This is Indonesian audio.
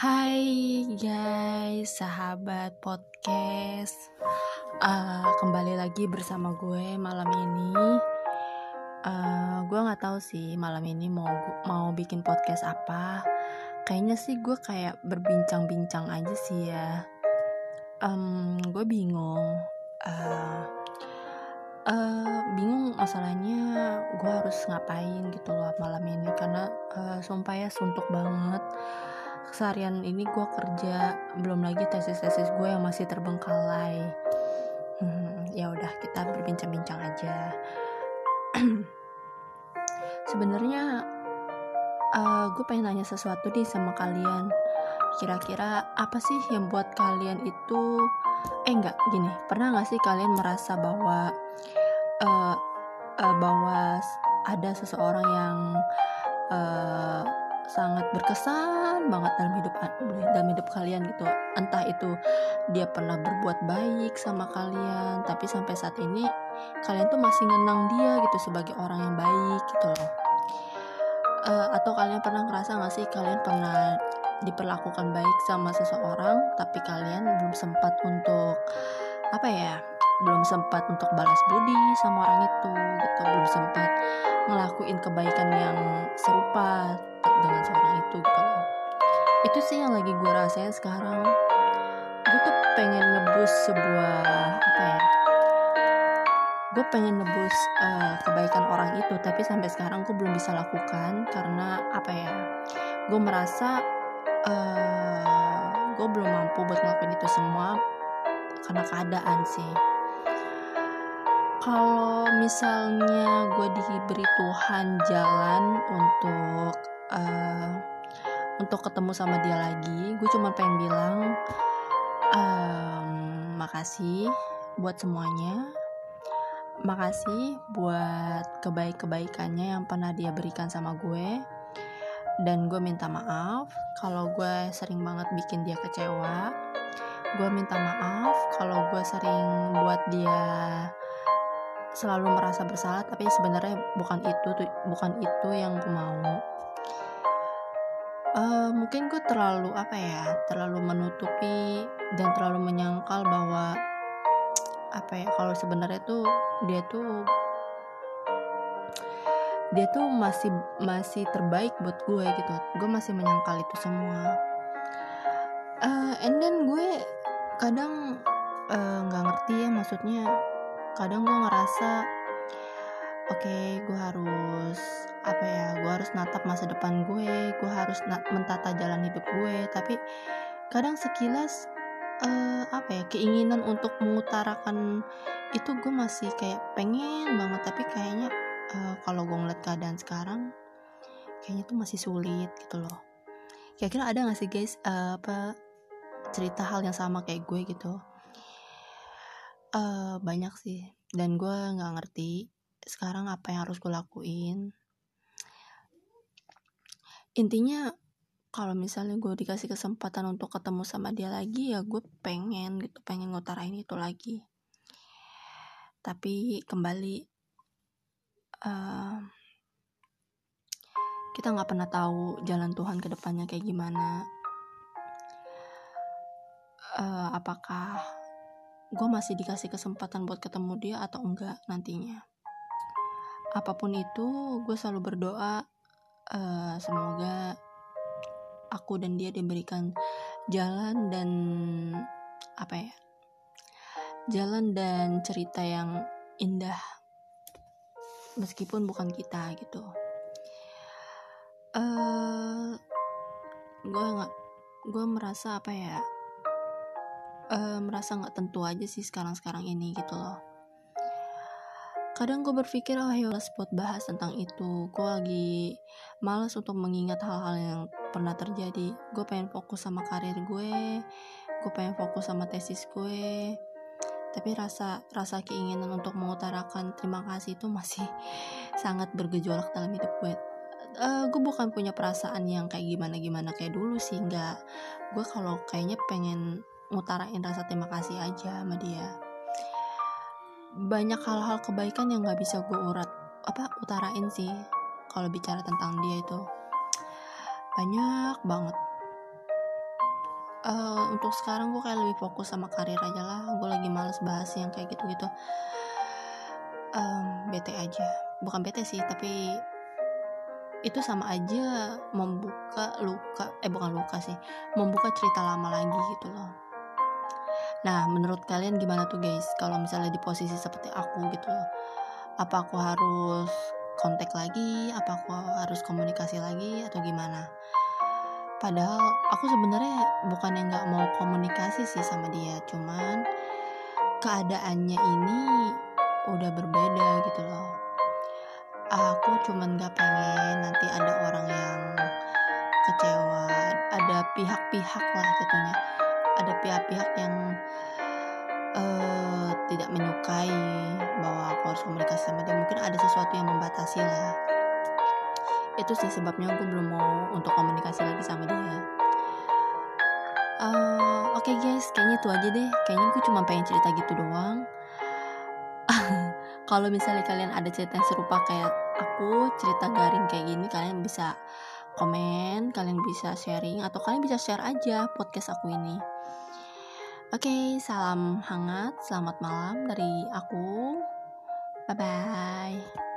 Hai guys, sahabat podcast. Uh, kembali lagi bersama gue malam ini. Uh, gue nggak tahu sih malam ini mau mau bikin podcast apa. Kayaknya sih gue kayak berbincang-bincang aja sih ya. Um, gue bingung. Uh, uh, bingung masalahnya gue harus ngapain gitu loh malam ini karena uh, sumpah ya suntuk banget seharian ini gue kerja belum lagi tesis-tesis gue yang masih terbengkalai. Hmm, ya udah kita berbincang-bincang aja. Sebenarnya uh, gue pengen nanya sesuatu nih sama kalian. Kira-kira apa sih yang buat kalian itu eh enggak gini pernah nggak sih kalian merasa bahwa uh, uh, bahwa ada seseorang yang uh, sangat berkesan banget dalam hidup dalam hidup kalian gitu. Entah itu dia pernah berbuat baik sama kalian tapi sampai saat ini kalian tuh masih ngenang dia gitu sebagai orang yang baik gitu loh. Uh, atau kalian pernah ngerasa gak sih kalian pernah diperlakukan baik sama seseorang tapi kalian belum sempat untuk apa ya belum sempat untuk balas budi sama orang itu gitu. Belum sempat ngelakuin kebaikan yang serupa dengan seorang itu gitu loh. Itu sih yang lagi gue rasain sekarang. Gue tuh pengen nebus sebuah apa ya gue pengen nebus uh, kebaikan orang itu tapi sampai sekarang gue belum bisa lakukan karena apa ya gue merasa uh, gue belum mampu buat ngelakuin itu semua karena keadaan sih. Kalau misalnya gue diberi Tuhan jalan untuk uh, untuk ketemu sama dia lagi gue cuma pengen bilang um, makasih buat semuanya. Makasih buat kebaik-kebaikannya yang pernah dia berikan sama gue. Dan gue minta maaf kalau gue sering banget bikin dia kecewa. Gue minta maaf kalau gue sering buat dia selalu merasa bersalah tapi sebenarnya bukan itu bukan itu yang gue mau uh, mungkin gue terlalu apa ya terlalu menutupi dan terlalu menyangkal bahwa apa ya kalau sebenarnya tuh dia tuh dia tuh masih masih terbaik buat gue gitu. Gue masih menyangkal itu semua. Uh, and then gue kadang eh, nggak uh, ngerti ya maksudnya kadang gue ngerasa oke okay, gue harus apa ya gue harus natap masa depan gue gue harus mentata jalan hidup gue. Tapi kadang sekilas uh, apa ya keinginan untuk mengutarakan itu gue masih kayak pengen banget. Tapi kayaknya uh, kalau gue ngeliat keadaan sekarang kayaknya tuh masih sulit gitu loh. Kira-kira ada gak sih guys uh, apa cerita hal yang sama kayak gue gitu? Uh, banyak sih. Dan gue nggak ngerti sekarang apa yang harus gue lakuin intinya kalau misalnya gue dikasih kesempatan untuk ketemu sama dia lagi ya gue pengen gitu pengen ngutarain itu lagi. Tapi kembali uh, kita nggak pernah tahu jalan Tuhan ke depannya kayak gimana. Uh, apakah gue masih dikasih kesempatan buat ketemu dia atau enggak nantinya. Apa pun itu gue selalu berdoa uh, semoga aku dan dia diberikan jalan dan apa ya jalan dan cerita yang indah. Meskipun bukan kita gitu. Uh, gue nggak gue merasa apa ya uh, merasa nggak tentu aja sih sekarang-sekarang ini gitu loh kadang gue berpikir oh ya buat bahas tentang itu. Gue lagi malas untuk mengingat hal-hal yang pernah terjadi. Gue pengen fokus sama karir gue gue pengen fokus sama tesis gue. Tapi rasa rasa keinginan untuk mengutarakan terima kasih itu masih sangat bergejolak dalam hidup gue. Uh, gue bukan punya perasaan yang kayak gimana gimana kayak dulu sih nggak. Gue kalau kayaknya pengen ngutarain rasa terima kasih aja sama dia banyak hal-hal kebaikan yang nggak bisa gue urat apa utarain sih kalau bicara tentang dia itu. Banyak banget. Uh, untuk sekarang gue kayak lebih fokus sama karir aja lah. Gue lagi males bahas yang kayak gitu-gitu. Um, bete aja. Bukan bete sih tapi itu sama aja membuka luka eh bukan luka sih membuka cerita lama lagi gitu loh nah menurut kalian gimana tuh guys? Kalau misalnya di posisi seperti aku gitu apa aku harus kontak lagi? Apa aku harus komunikasi lagi? Atau gimana? Padahal aku sebenarnya bukan yang nggak mau komunikasi sih sama dia. Cuman keadaannya ini udah berbeda gitu loh. Aku cuman nggak pengen nanti ada orang yang kecewa. Ada pihak-pihak lah jatuhnya ada pihak-pihak yang uh, tidak menyukai bahwa aku harus komunikasi sama dia. Mungkin ada sesuatu yang membatasi lah. Itu sih sebabnya gue belum mau untuk komunikasi lagi sama dia. Uh, oke okay guys kayaknya itu aja deh. Kayaknya gue cuma pengen cerita gitu doang. Kalau misalnya kalian ada cerita yang serupa kayak aku cerita garing kayak gini kalian bisa komen kalian bisa sharing atau kalian bisa share aja podcast aku ini. Oke salam hangat selamat malam dari aku. Bye bye